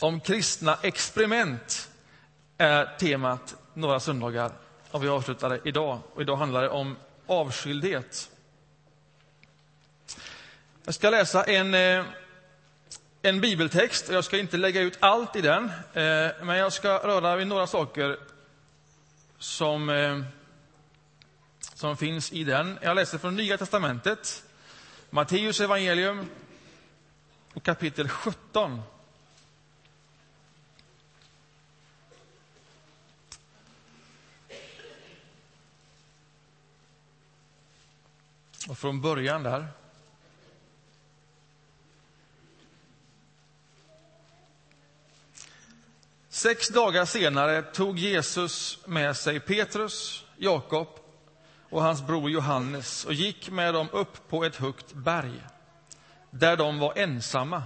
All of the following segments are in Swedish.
om kristna experiment är temat några söndagar och vi avslutar det idag. Och idag handlar det om avskildhet. Jag ska läsa en, eh, en bibeltext och jag ska inte lägga ut allt i den, eh, men jag ska röra vid några saker som, eh, som finns i den. Jag läser från Nya testamentet, Matteus evangelium och kapitel 17. Och från början där. Sex dagar senare tog Jesus med sig Petrus, Jakob och hans bror Johannes och gick med dem upp på ett högt berg, där de var ensamma.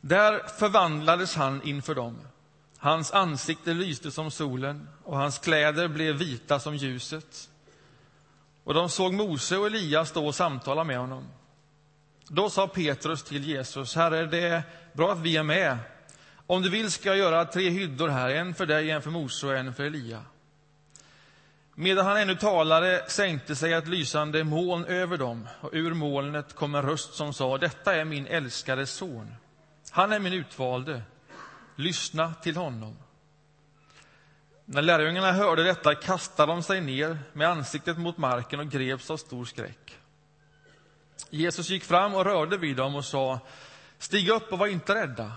Där förvandlades han inför dem. Hans ansikte lyste som solen och hans kläder blev vita som ljuset. Och de såg Mose och Elias stå och samtala med honom. Då sa Petrus till Jesus, Herre, det är bra att vi är med. Om du vill ska jag göra tre hyddor här, en för dig, en för Mose och en för Elia. Medan han ännu talade sänkte sig ett lysande moln över dem, och ur molnet kom en röst som sa, detta är min älskade son. Han är min utvalde. Lyssna till honom. När lärjungarna hörde detta kastade de sig ner med ansiktet mot marken och greps av stor skräck. Jesus gick fram och rörde vid dem och sa, stig upp och var inte rädda.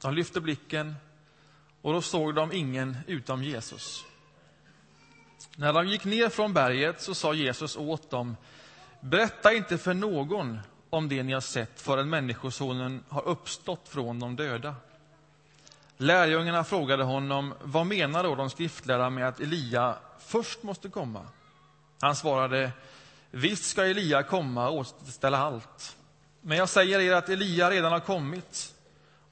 De lyfte blicken och då såg de ingen utom Jesus. När de gick ner från berget så sa Jesus åt dem, berätta inte för någon om det ni har sett förrän Människosonen har uppstått från de döda. Lärjungarna frågade honom, vad menar då de skriftlärda med att Elia först måste komma? Han svarade, visst ska Elia komma och återställa allt. Men jag säger er att Elia redan har kommit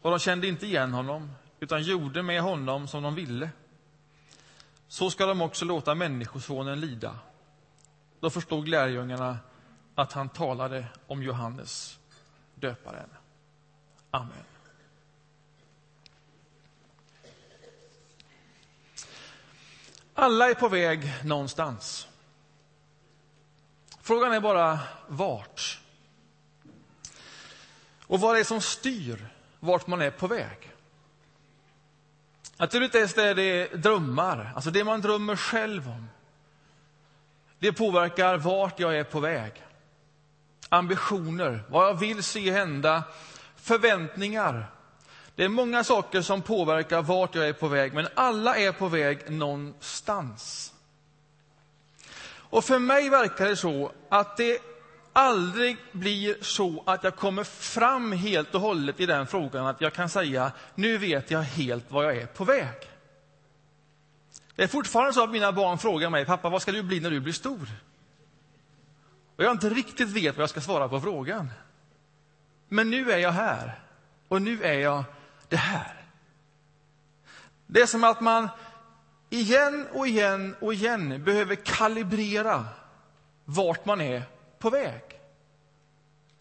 och de kände inte igen honom utan gjorde med honom som de ville. Så ska de också låta Människosonen lida. Då förstod lärjungarna att han talade om Johannes döparen. Amen. Alla är på väg någonstans. Frågan är bara vart. Och vad är det som styr vart man är på väg? Naturligtvis är det drömmar, alltså det man drömmer själv om. Det påverkar vart jag är på väg. Ambitioner, vad jag vill se hända, förväntningar, det är många saker som påverkar vart jag är på väg, men alla är på väg någonstans. Och för mig verkar det så att det aldrig blir så att jag kommer fram helt och hållet i den frågan att jag kan säga nu vet jag helt var jag är på väg. Det är fortfarande så att mina barn frågar mig, pappa vad ska du bli när du blir stor? Och jag inte riktigt vet vad jag ska svara på frågan. Men nu är jag här och nu är jag det här. Det är som att man igen och igen och igen behöver kalibrera vart man är på väg.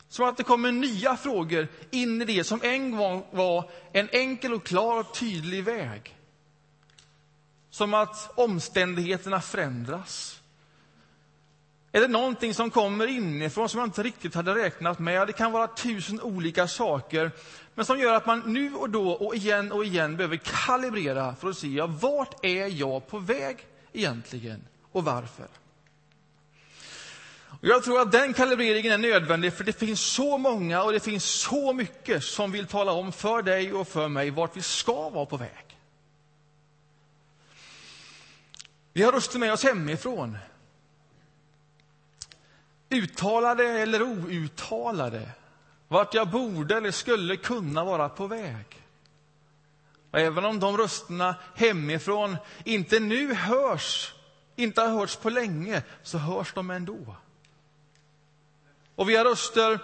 Som att det kommer nya frågor in i det som en gång var en enkel och klar och tydlig väg. Som att omständigheterna förändras. Är det någonting som kommer inifrån som jag inte riktigt hade räknat med? Det kan vara tusen olika saker men som gör att man nu och då och igen och igen behöver kalibrera för att se ja, vart är jag på väg egentligen och varför. Och jag tror att den kalibreringen är nödvändig för det finns så många och det finns så mycket som vill tala om för dig och för mig vart vi ska vara på väg. Vi har röster med oss hemifrån. Uttalade eller outtalade vart jag borde eller skulle kunna vara på väg. Och även om de rösterna hemifrån inte nu hörs, inte har hörts på länge, så hörs de ändå. Och vi har röster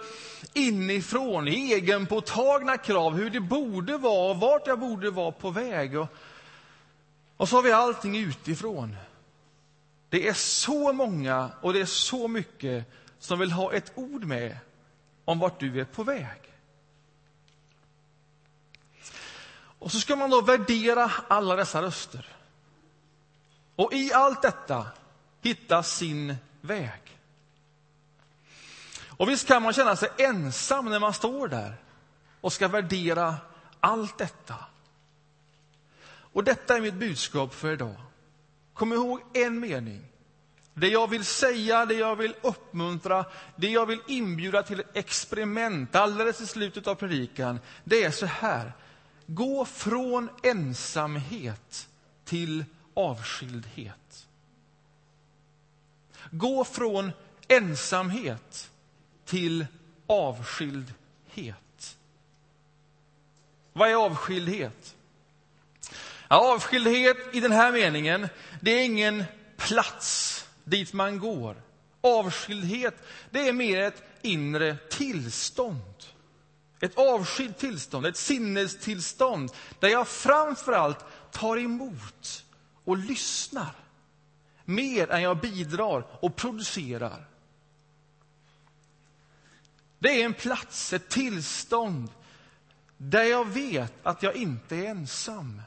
inifrån, egenpåtagna krav, hur det borde vara, och vart jag borde vara på väg. Och, och så har vi allting utifrån. Det är så många och det är så mycket som vill ha ett ord med om vart du är på väg. Och så ska man då värdera alla dessa röster. Och i allt detta hitta sin väg. Och visst kan man känna sig ensam när man står där och ska värdera allt detta. Och detta är mitt budskap för idag. Kom ihåg en mening. Det jag vill säga, det jag vill uppmuntra, det jag vill inbjuda till ett experiment alldeles i slutet av predikan, det är så här. Gå från ensamhet till avskildhet. Gå från ensamhet till avskildhet. Vad är avskildhet? Ja, avskildhet i den här meningen, det är ingen plats dit man går. Avskildhet, det är mer ett inre tillstånd. Ett avskilt tillstånd, ett sinnestillstånd där jag framför allt tar emot och lyssnar mer än jag bidrar och producerar. Det är en plats, ett tillstånd där jag vet att jag inte är ensam.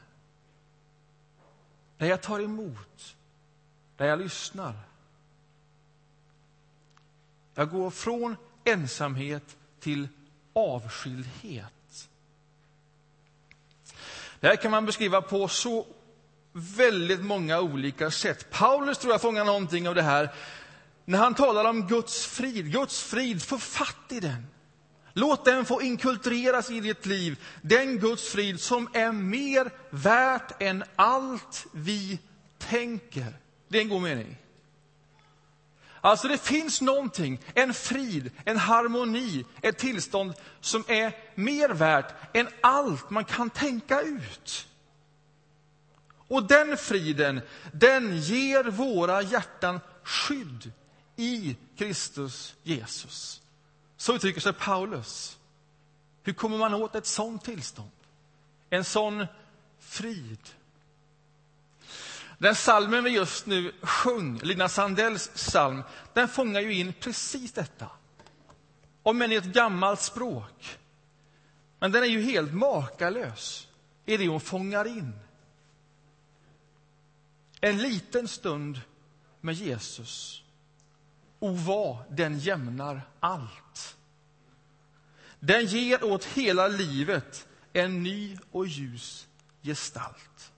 Där jag tar emot, där jag lyssnar. Jag går från ensamhet till avskildhet. Det här kan man beskriva på så väldigt många olika sätt. Paulus tror jag fångar någonting av det här när han talar om Guds frid. Guds frid, få fatt i den. Låt den få inkultureras i ditt liv. Den Guds frid som är mer värt än allt vi tänker. Det är en god mening. Alltså det finns någonting, en frid, en harmoni, ett tillstånd som är mer värt än allt man kan tänka ut. Och den friden, den ger våra hjärtan skydd i Kristus Jesus. Så uttrycker sig Paulus. Hur kommer man åt ett sånt tillstånd? En sån frid? Den salmen vi just nu sjöng, Lina Sandells psalm, den fångar ju in precis detta. Om än i ett gammalt språk. Men den är ju helt makalös i det hon fångar in. En liten stund med Jesus. O vad den jämnar allt. Den ger åt hela livet en ny och ljus gestalt.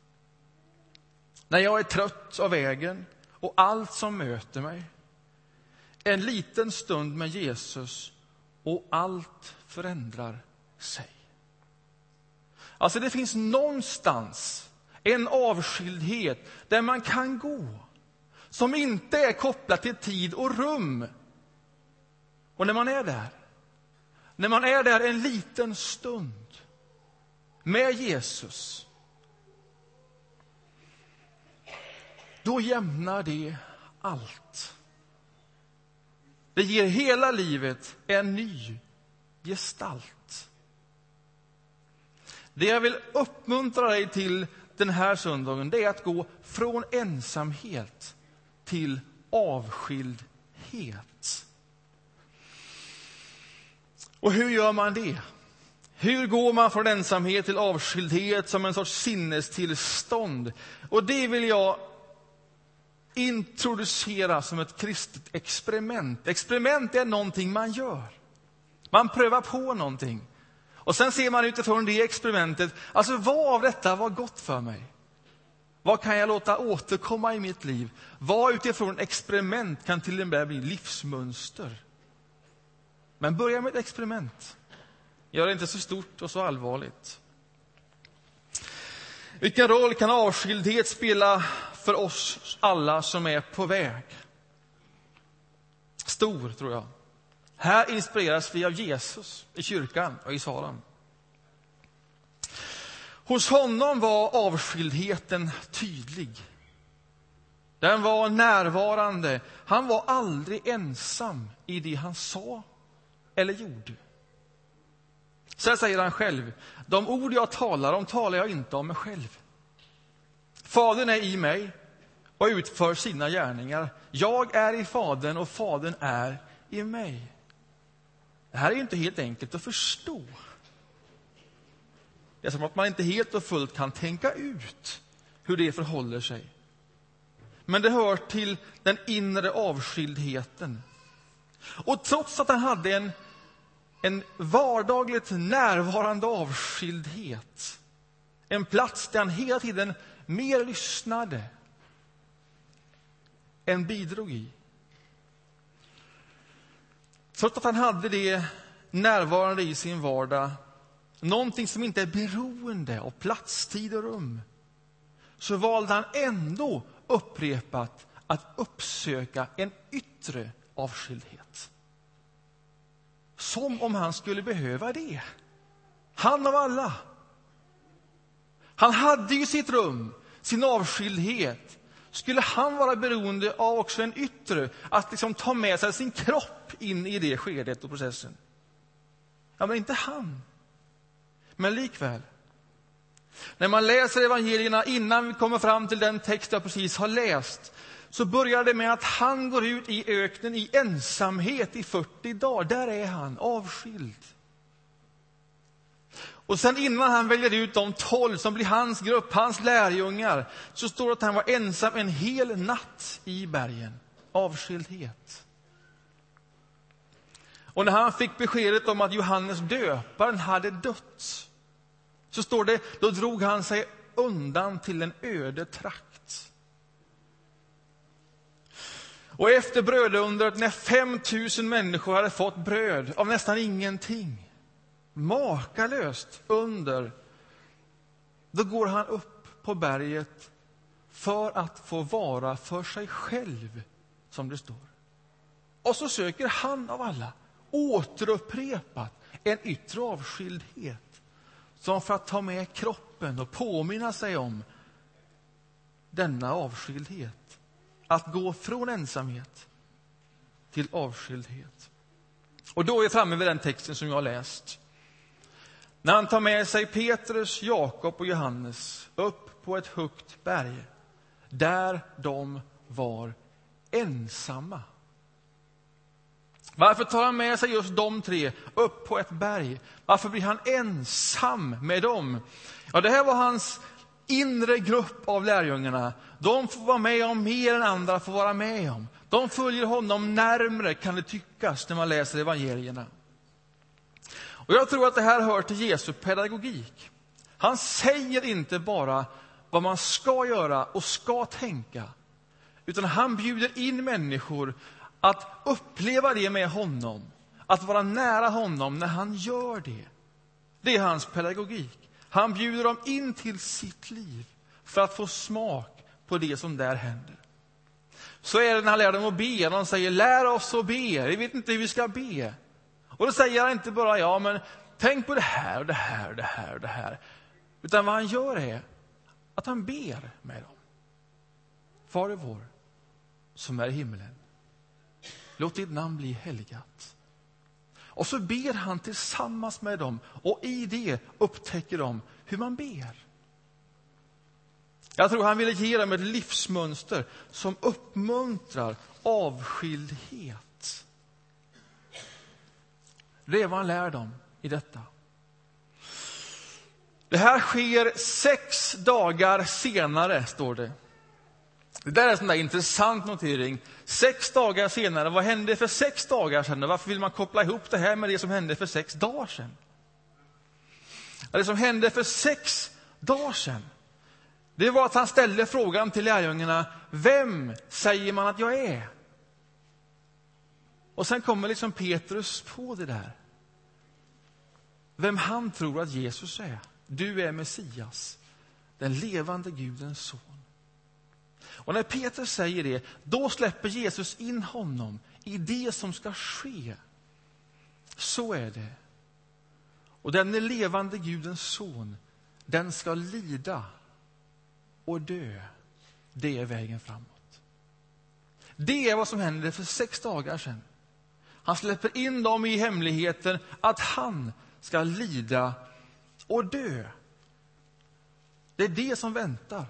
När jag är trött av vägen och allt som möter mig. En liten stund med Jesus och allt förändrar sig. Alltså det finns någonstans en avskildhet där man kan gå som inte är kopplat till tid och rum. Och när man är där, när man är där en liten stund med Jesus då jämnar det allt. Det ger hela livet en ny gestalt. Det jag vill uppmuntra dig till den här söndagen det är att gå från ensamhet till avskildhet. Och hur gör man det? Hur går man från ensamhet till avskildhet som en sorts sinnestillstånd? Och det vill jag introducera som ett kristet experiment. Experiment är någonting man gör. Man prövar på någonting. Och sen ser man utifrån det experimentet, alltså vad av detta var gott för mig? Vad kan jag låta återkomma i mitt liv? Vad utifrån experiment kan till och med bli livsmönster? Men börja med ett experiment. Gör det inte så stort och så allvarligt. Vilken roll kan avskildhet spela för oss alla som är på väg? Stor, tror jag. Här inspireras vi av Jesus i kyrkan och i salen. Hos honom var avskildheten tydlig. Den var närvarande. Han var aldrig ensam i det han sa eller gjorde. Sen säger han själv, de ord jag talar om talar jag inte om mig själv. Fadern är i mig och utför sina gärningar. Jag är i Fadern och Fadern är i mig. Det här är inte helt enkelt att förstå. Det är som att man inte helt och fullt kan tänka ut hur det förhåller sig. Men det hör till den inre avskildheten. Och trots att han hade en, en vardagligt närvarande avskildhet, en plats där han hela tiden mer lyssnade än bidrog i. Trots att han hade det närvarande i sin vardag, någonting som inte är beroende av plats, tid och rum, så valde han ändå upprepat att uppsöka en yttre avskildhet. Som om han skulle behöva det. Han av alla. Han hade ju sitt rum, sin avskildhet. Skulle han vara beroende av också en yttre, att liksom ta med sig sin kropp in i det skedet och processen? Ja, men inte han. Men likväl. När man läser evangelierna innan vi kommer fram till den text jag precis har läst så börjar det med att han går ut i öknen i ensamhet i 40 dagar. Där är han, avskild. Och sen innan han väljer ut de tolv som blir hans grupp, hans lärjungar, så står det att han var ensam en hel natt i bergen. Avskildhet. Och när han fick beskedet om att Johannes döparen hade dött, så står det, då drog han sig undan till en öde trakt. Och efter brödundret, när 5 000 människor hade fått bröd av nästan ingenting, makalöst under, då går han upp på berget för att få vara för sig själv, som det står. Och så söker han av alla återupprepat en yttre avskildhet som för att ta med kroppen och påminna sig om denna avskildhet. Att gå från ensamhet till avskildhet. Och då är vi framme vid den texten som jag har läst. När han tar med sig Petrus, Jakob och Johannes upp på ett högt berg där de var ensamma. Varför tar han med sig just de tre upp på ett berg? Varför blir han ensam med dem? Ja, det här var hans inre grupp av lärjungarna. De får vara med om mer än andra får vara med om. De följer honom närmre, kan det tyckas, när man läser evangelierna. Och jag tror att det här hör till Jesu pedagogik. Han säger inte bara vad man ska göra och ska tänka, utan han bjuder in människor att uppleva det med honom, att vara nära honom när han gör det. Det är hans pedagogik. Han bjuder dem in till sitt liv för att få smak på det som där händer. Så är det när han lär dem att be. De säger lär oss att be. Vi vet inte hur vi ska be. Och då säger han inte bara ja, men tänk på det här och det här och det här och det här. Utan vad han gör är att han ber med dem. Fader vår, som är i himmelen. Låt ditt namn bli helgat. Och så ber han tillsammans med dem och i det upptäcker de hur man ber. Jag tror han ville ge dem ett livsmönster som uppmuntrar avskildhet. Det är vad han lär dem i detta. Det här sker sex dagar senare, står det. Det där är en sån där intressant notering. Sex dagar senare, vad hände för sex dagar sedan? Varför vill man koppla ihop det här med det som hände för sex dagar sedan? Det som hände för sex dagar sedan, det var att han ställde frågan till lärjungarna, vem säger man att jag är? Och sen kommer liksom Petrus på det där. Vem han tror att Jesus är. Du är Messias, den levande Gudens son. Och när Petrus säger det, då släpper Jesus in honom i det som ska ske. Så är det. Och den levande Gudens son, den ska lida och dö. Det är vägen framåt. Det är vad som hände för sex dagar sedan. Han släpper in dem i hemligheten att han ska lida och dö. Det är det som väntar.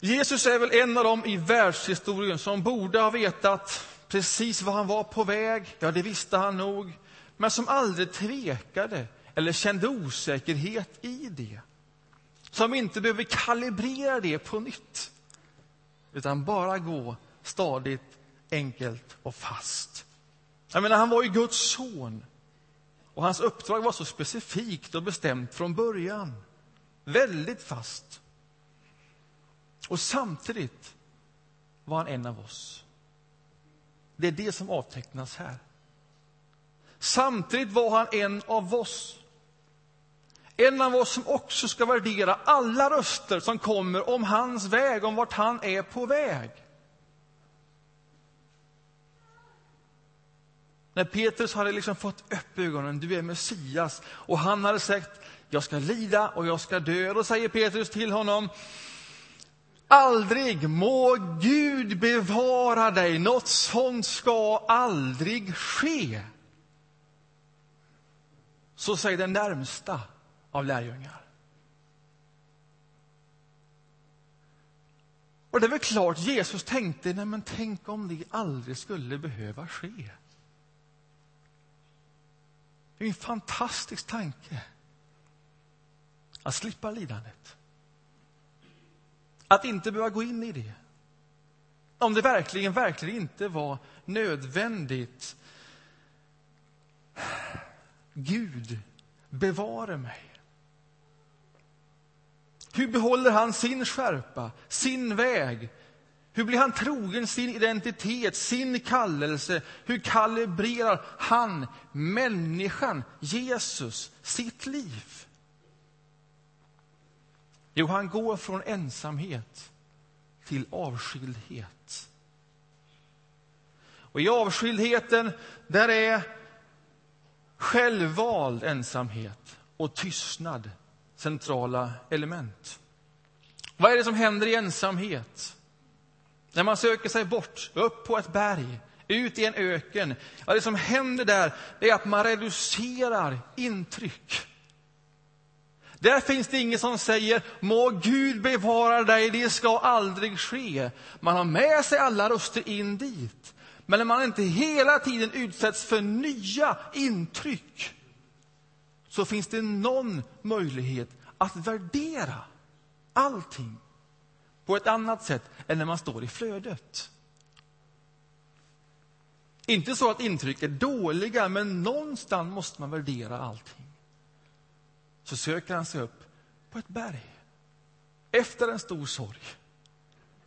Jesus är väl en av dem i världshistorien som borde ha vetat precis var han var på väg. Ja, det visste han nog. Men som aldrig tvekade eller kände osäkerhet i det. Som inte behöver kalibrera det på nytt, utan bara gå stadigt, enkelt och fast. Jag menar, han var ju Guds son. Och hans uppdrag var så specifikt och bestämt från början. Väldigt fast. Och samtidigt var han en av oss. Det är det som avtecknas här. Samtidigt var han en av oss. En av oss som också ska värdera alla röster som kommer om hans väg, om vart han är på väg. När Petrus hade liksom fått upp ögonen, du är Messias, och han hade sagt, jag ska lida och jag ska dö. Då säger Petrus till honom, aldrig må Gud bevara dig, något sånt ska aldrig ske. Så säger den närmsta av lärjungar. Och det är väl klart Jesus tänkte, nej men tänk om det aldrig skulle behöva ske. Det är en fantastisk tanke. Att slippa lidandet. Att inte behöva gå in i det. Om det verkligen, verkligen inte var nödvändigt. Gud, bevare mig. Hur behåller han sin skärpa, sin väg, hur blir han trogen sin identitet, sin kallelse? Hur kalibrerar han, människan, Jesus, sitt liv? Jo, han går från ensamhet till avskildhet. Och i avskildheten, där är självvald ensamhet och tystnad centrala element. Vad är det som händer i ensamhet? När man söker sig bort, upp på ett berg, ut i en öken. Ja, det som händer där är att man reducerar intryck. Där finns det ingen som säger må Gud bevara dig, det ska aldrig ske. Man har med sig alla röster in dit. Men när man inte hela tiden utsätts för nya intryck så finns det någon möjlighet att värdera allting på ett annat sätt än när man står i flödet. Inte så att intryck är dåliga, men någonstans måste man värdera allting. Så söker han sig upp på ett berg. Efter en stor sorg.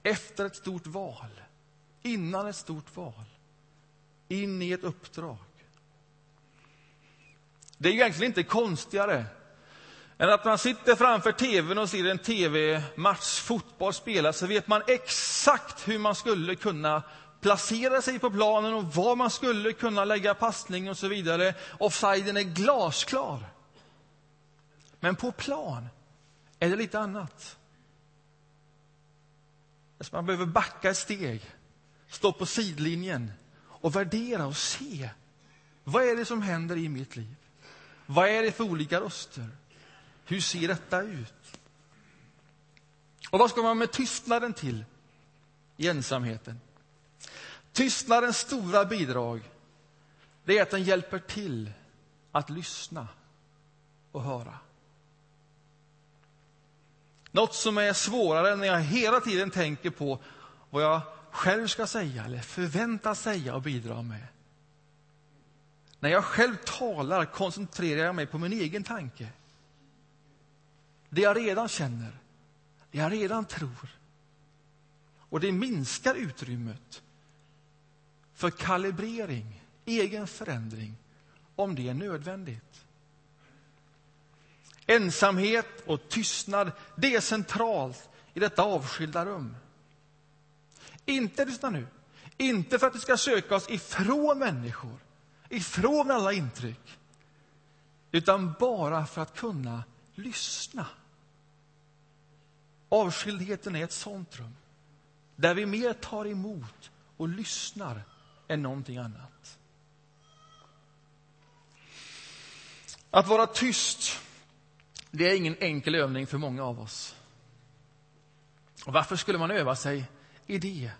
Efter ett stort val. Innan ett stort val. In i ett uppdrag. Det är egentligen inte konstigare än att man sitter framför tvn och ser en tv-match, fotboll spelas, så vet man exakt hur man skulle kunna placera sig på planen och var man skulle kunna lägga passning och så vidare. Offsiden är glasklar. Men på plan är det lite annat. Alltså, man behöver backa ett steg, stå på sidlinjen och värdera och se. Vad är det som händer i mitt liv? Vad är det för olika röster? Hur ser detta ut? Och vad ska man med tystnaden till i ensamheten? Tystnadens stora bidrag det är att den hjälper till att lyssna och höra. Något som är svårare när jag hela tiden tänker på vad jag själv ska säga eller förväntas säga och bidra med. När jag själv talar koncentrerar jag mig på min egen tanke. Det jag redan känner, det jag redan tror. Och det minskar utrymmet för kalibrering, egen förändring, om det är nödvändigt. Ensamhet och tystnad, det är centralt i detta avskilda rum. Inte, lyssna nu, inte för att vi ska söka oss ifrån människor, ifrån alla intryck, utan bara för att kunna lyssna. Avskildheten är ett sånt rum där vi mer tar emot och lyssnar än någonting annat. Att vara tyst, det är ingen enkel övning för många av oss. Och varför skulle man öva sig i det?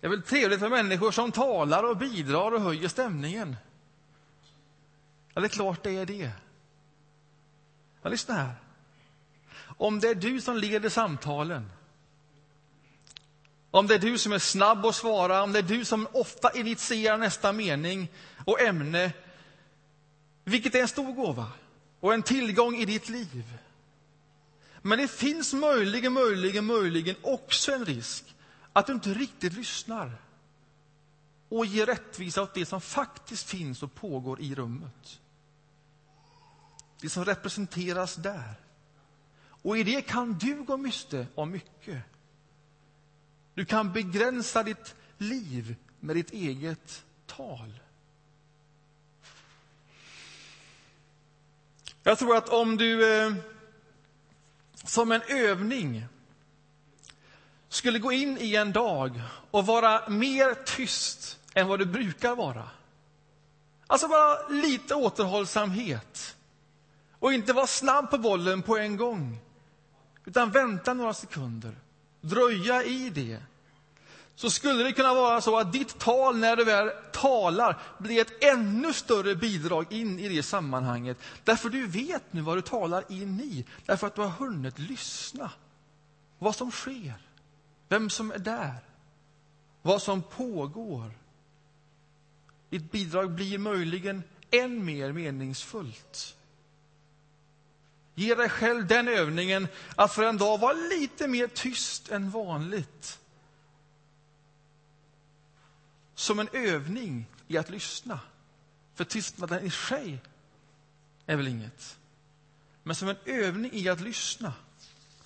Det är väl trevligt för människor som talar och bidrar och höjer stämningen. Ja, det är klart det är det. Ja, lyssna här. Om det är du som leder samtalen, om det är du som är snabb att svara, om det är du som ofta initierar nästa mening och ämne, vilket är en stor gåva och en tillgång i ditt liv. Men det finns möjligen, möjligen, möjligen också en risk att du inte riktigt lyssnar och ger rättvisa åt det som faktiskt finns och pågår i rummet. Det som representeras där. Och i det kan du gå miste om mycket. Du kan begränsa ditt liv med ditt eget tal. Jag tror att om du eh, som en övning skulle gå in i en dag och vara mer tyst än vad du brukar vara. Alltså bara lite återhållsamhet. Och inte vara snabb på bollen på en gång. Utan vänta några sekunder. Dröja i det. Så skulle det kunna vara så att ditt tal när du väl talar blir ett ännu större bidrag in i det sammanhanget. Därför du vet nu vad du talar in i. Därför att du har hunnit lyssna. Vad som sker. Vem som är där. Vad som pågår. Ditt bidrag blir möjligen än mer meningsfullt. Ge dig själv den övningen att för en dag vara lite mer tyst än vanligt. Som en övning i att lyssna. För tystnaden i sig är väl inget. Men som en övning i att lyssna.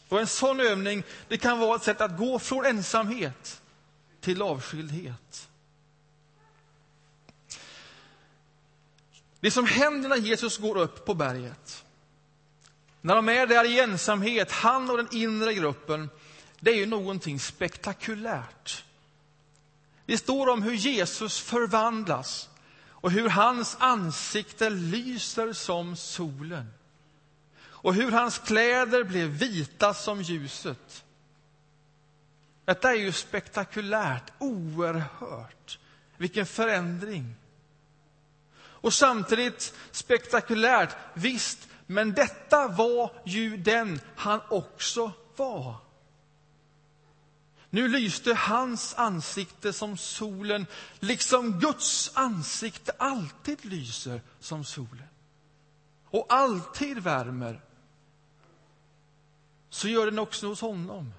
Och en sån övning det kan vara ett sätt att gå från ensamhet till avskildhet. Det som händer när Jesus går upp på berget, när de är där i ensamhet, han och den inre gruppen, det är ju någonting spektakulärt. Det står om hur Jesus förvandlas och hur hans ansikte lyser som solen och hur hans kläder blev vita som ljuset. Detta är ju spektakulärt, oerhört. Vilken förändring. Och samtidigt spektakulärt, visst, men detta var ju den han också var. Nu lyste hans ansikte som solen, liksom Guds ansikte alltid lyser som solen och alltid värmer. Så gör den också hos honom,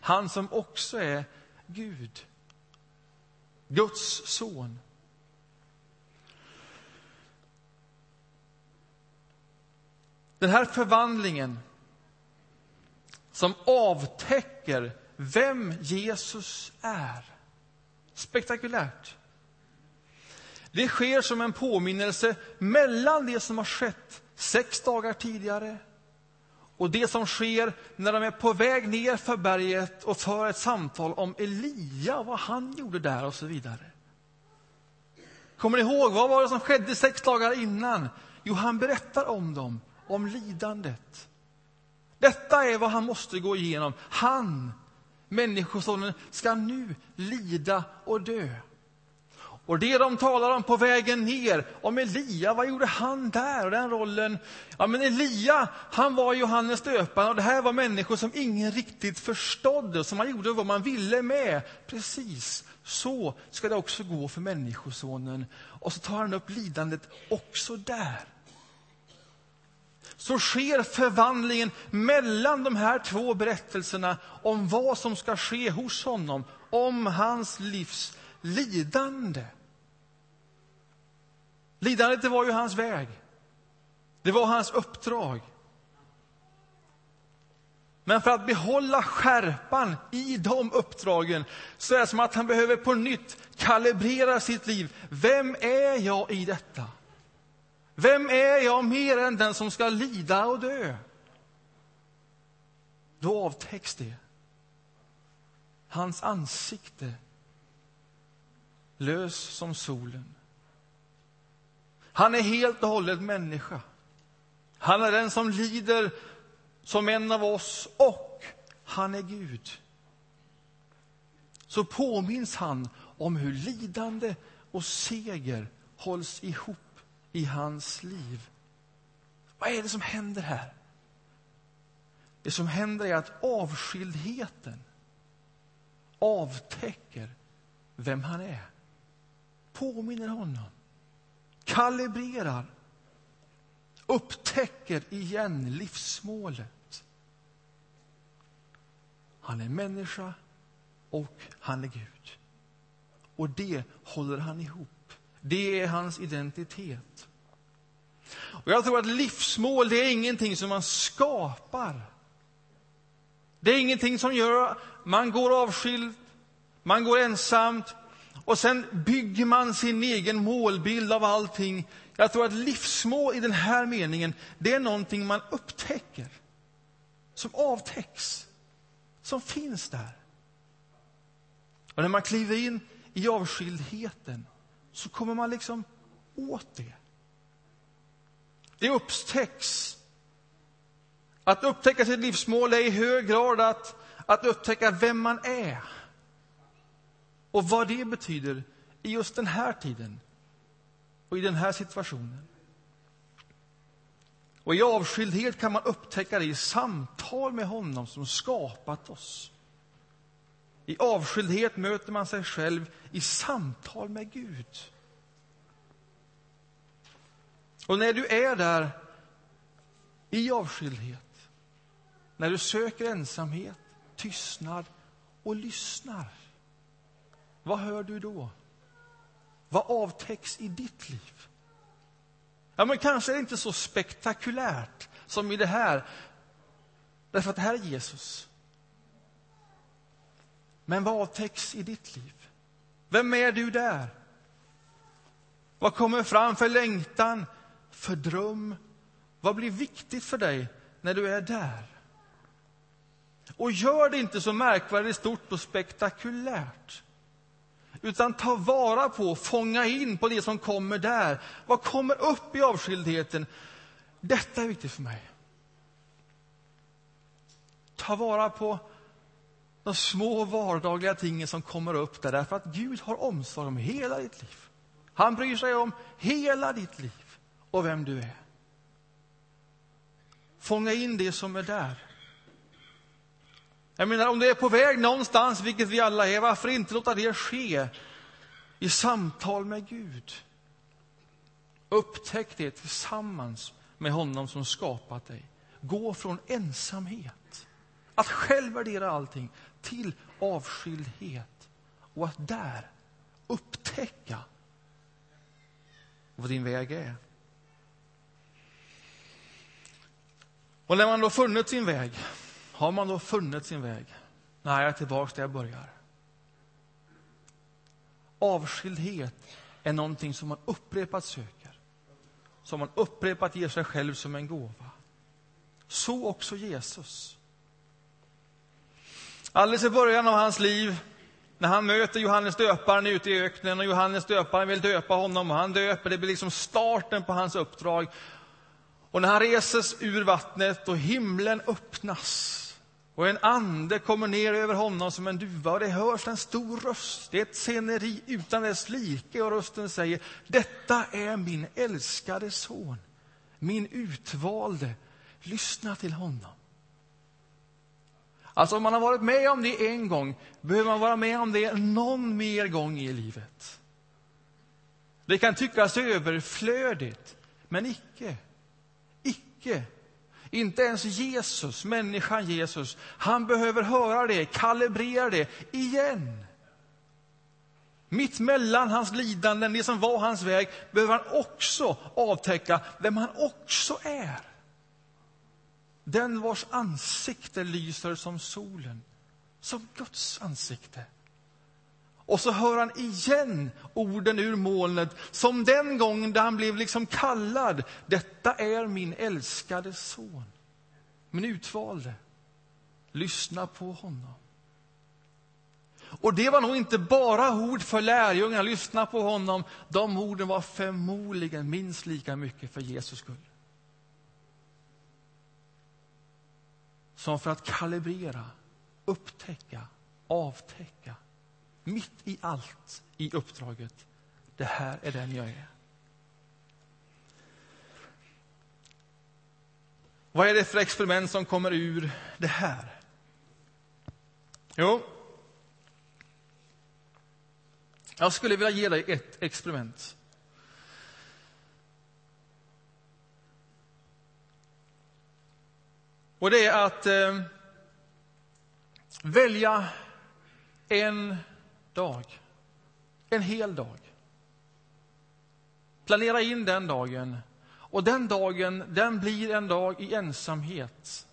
han som också är Gud, Guds son. Den här förvandlingen som avtäcker vem Jesus är. Spektakulärt. Det sker som en påminnelse mellan det som har skett sex dagar tidigare och det som sker när de är på väg ner för berget och för ett samtal om Elia, vad han gjorde där och så vidare. Kommer ni ihåg, vad var det som skedde sex dagar innan? Jo, han berättar om dem, om lidandet. Detta är vad han måste gå igenom. Han Människosonen ska nu lida och dö. Och det de talar om på vägen ner, om Elia, vad gjorde han där? Och den rollen, ja men Elia, han var Johannes döparen och det här var människor som ingen riktigt förstådde, som man gjorde vad man ville med. Precis, så ska det också gå för Människosonen. Och så tar han upp lidandet också där så sker förvandlingen mellan de här två berättelserna om vad som ska ske hos honom, om hans livs lidande. Lidandet det var ju hans väg. Det var hans uppdrag. Men för att behålla skärpan i de uppdragen så är det som att han behöver på nytt kalibrera sitt liv. Vem är jag i detta? Vem är jag mer än den som ska lida och dö? Då avtäcks det. Hans ansikte lös som solen. Han är helt och hållet människa. Han är den som lider som en av oss och han är Gud. Så påminns han om hur lidande och seger hålls ihop i hans liv. Vad är det som händer här? Det som händer är att avskildheten avtäcker vem han är. Påminner honom, kalibrerar, upptäcker igen livsmålet. Han är människa och han är Gud. Och det håller han ihop. Det är hans identitet. Och jag tror att livsmål, det är ingenting som man skapar. Det är ingenting som gör man går avskild, man går ensamt och sen bygger man sin egen målbild av allting. Jag tror att livsmål i den här meningen, det är någonting man upptäcker. Som avtäcks, som finns där. Och när man kliver in i avskildheten så kommer man liksom åt det. Det upptäcks. Att upptäcka sitt livsmål är i hög grad att, att upptäcka vem man är. Och vad det betyder i just den här tiden och i den här situationen. Och i avskildhet kan man upptäcka det i samtal med honom som skapat oss. I avskildhet möter man sig själv i samtal med Gud. Och när du är där i avskildhet, när du söker ensamhet, tystnad och lyssnar, vad hör du då? Vad avtäcks i ditt liv? Ja, men kanske är det inte så spektakulärt som i det här, därför att det här är Jesus. Men vad avtäcks i ditt liv? Vem är du där? Vad kommer fram för längtan, för dröm? Vad blir viktigt för dig när du är där? Och gör det inte så märkvärdigt stort och spektakulärt. Utan ta vara på, fånga in på det som kommer där. Vad kommer upp i avskildheten? Detta är viktigt för mig. Ta vara på de små vardagliga tingen som kommer upp där, därför att Gud har omsorg om hela ditt liv. Han bryr sig om hela ditt liv och vem du är. Fånga in det som är där. Jag menar, om du är på väg någonstans, vilket vi alla är, varför inte låta det ske i samtal med Gud? Upptäck det tillsammans med honom som skapat dig. Gå från ensamhet, att själv värdera allting, till avskildhet och att där upptäcka vad din väg är. Och när man då funnit sin väg, har man då funnit sin väg? Nej, jag är tillbaka där jag börjar. Avskildhet är någonting som man upprepat söker, som man upprepat ger sig själv som en gåva. Så också Jesus. Alldeles i början av hans liv, när han möter Johannes döparen ute i öknen och Johannes döparen vill döpa honom och han döper, det blir liksom starten på hans uppdrag. Och när han reses ur vattnet och himlen öppnas och en ande kommer ner över honom som en duva och det hörs en stor röst. Det är ett sceneri utan dess like och rösten säger Detta är min älskade son, min utvalde. Lyssna till honom. Alltså om man har varit med om det en gång, behöver man vara med om det någon mer gång i livet. Det kan tyckas överflödigt, men icke. Icke. Inte ens Jesus, människan Jesus, han behöver höra det, kalibrera det igen. Mitt mellan hans lidanden, det som var hans väg, behöver han också avtäcka vem han också är. Den vars ansikte lyser som solen, som Guds ansikte. Och så hör han igen orden ur molnet, som den gången då han blev liksom kallad. Detta är min älskade son, min utvalde. Lyssna på honom. Och det var nog inte bara ord för lärjungarna, lyssna på honom. De orden var förmodligen minst lika mycket för Jesus skull. Som för att kalibrera, upptäcka, avtäcka mitt i allt i uppdraget. Det här är den jag är. Vad är det för experiment som kommer ur det här? Jo, jag skulle vilja ge dig ett experiment. Och det är att eh, välja en dag, en hel dag. Planera in den dagen. Och den dagen, den blir en dag i ensamhet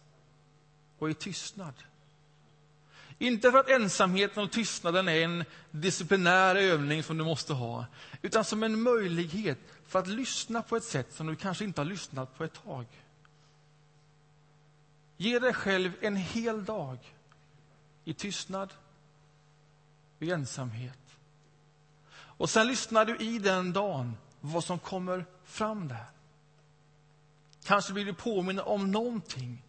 och i tystnad. Inte för att ensamheten och tystnaden är en disciplinär övning som du måste ha, utan som en möjlighet för att lyssna på ett sätt som du kanske inte har lyssnat på ett tag. Ge dig själv en hel dag i tystnad och i ensamhet. Och sen lyssnar du i den dagen vad som kommer fram där. Kanske blir du påminn om någonting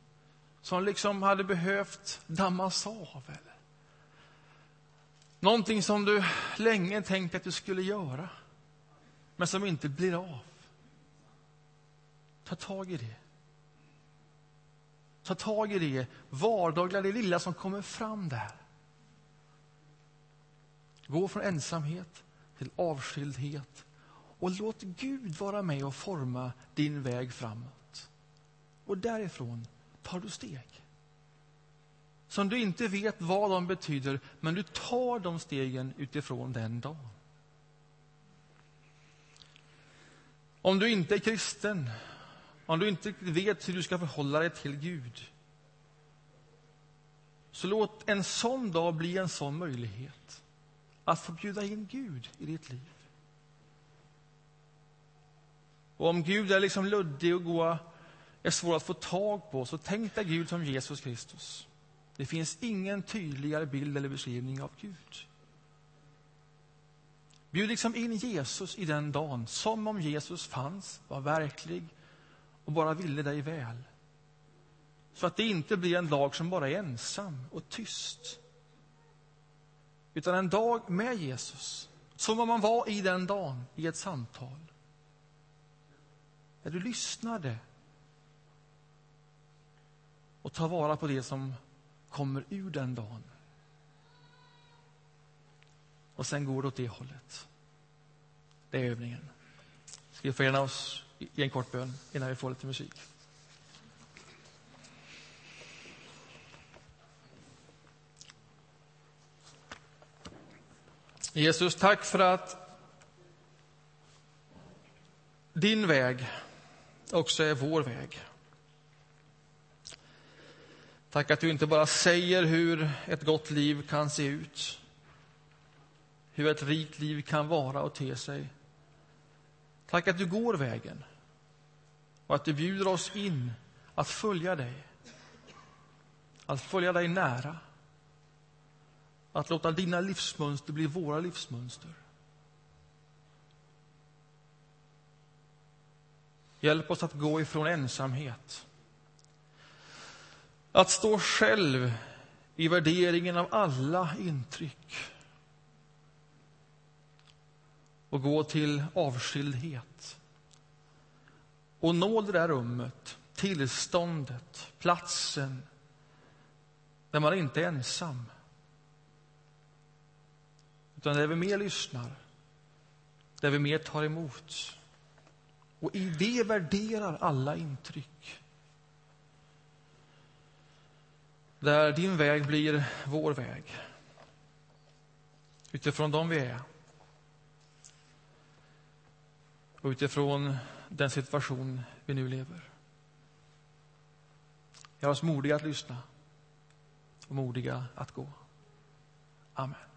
som liksom hade behövt dammas av. Eller? Någonting som du länge tänkt att du skulle göra, men som inte blir av. Ta tag i det. Ta tag i det vardagliga, det lilla som kommer fram där. Gå från ensamhet till avskildhet och låt Gud vara med och forma din väg framåt. Och därifrån tar du steg. Som du inte vet vad de betyder, men du tar de stegen utifrån den dagen. Om du inte är kristen, om du inte vet hur du ska förhålla dig till Gud, så låt en sån dag bli en sån möjlighet att få bjuda in Gud i ditt liv. Och om Gud är liksom luddig och gå, är svår att få tag på, så tänk dig Gud som Jesus Kristus. Det finns ingen tydligare bild eller beskrivning av Gud. Bjud liksom in Jesus i den dagen, som om Jesus fanns, var verklig och bara ville dig väl. Så att det inte blir en dag som bara är ensam och tyst. Utan en dag med Jesus, som om man var i den dagen i ett samtal. Där du lyssnade och tar vara på det som kommer ur den dagen. Och sen går det åt det hållet. Det är övningen. Ska vi förena oss i en kort bön innan vi får lite musik? Jesus, tack för att din väg också är vår väg. Tack att du inte bara säger hur ett gott liv kan se ut, hur ett rikt liv kan vara och te sig. Tack att du går vägen och att du bjuder oss in att följa dig, att följa dig nära, att låta dina livsmönster bli våra livsmönster. Hjälp oss att gå ifrån ensamhet. Att stå själv i värderingen av alla intryck. Och gå till avskildhet och nå det där rummet, tillståndet, platsen där man inte är ensam utan där vi mer lyssnar, där vi mer tar emot och i det värderar alla intryck. Där din väg blir vår väg. Utifrån dem vi är. Och utifrån den situation vi nu lever. Gör oss modiga att lyssna och modiga att gå. Amen.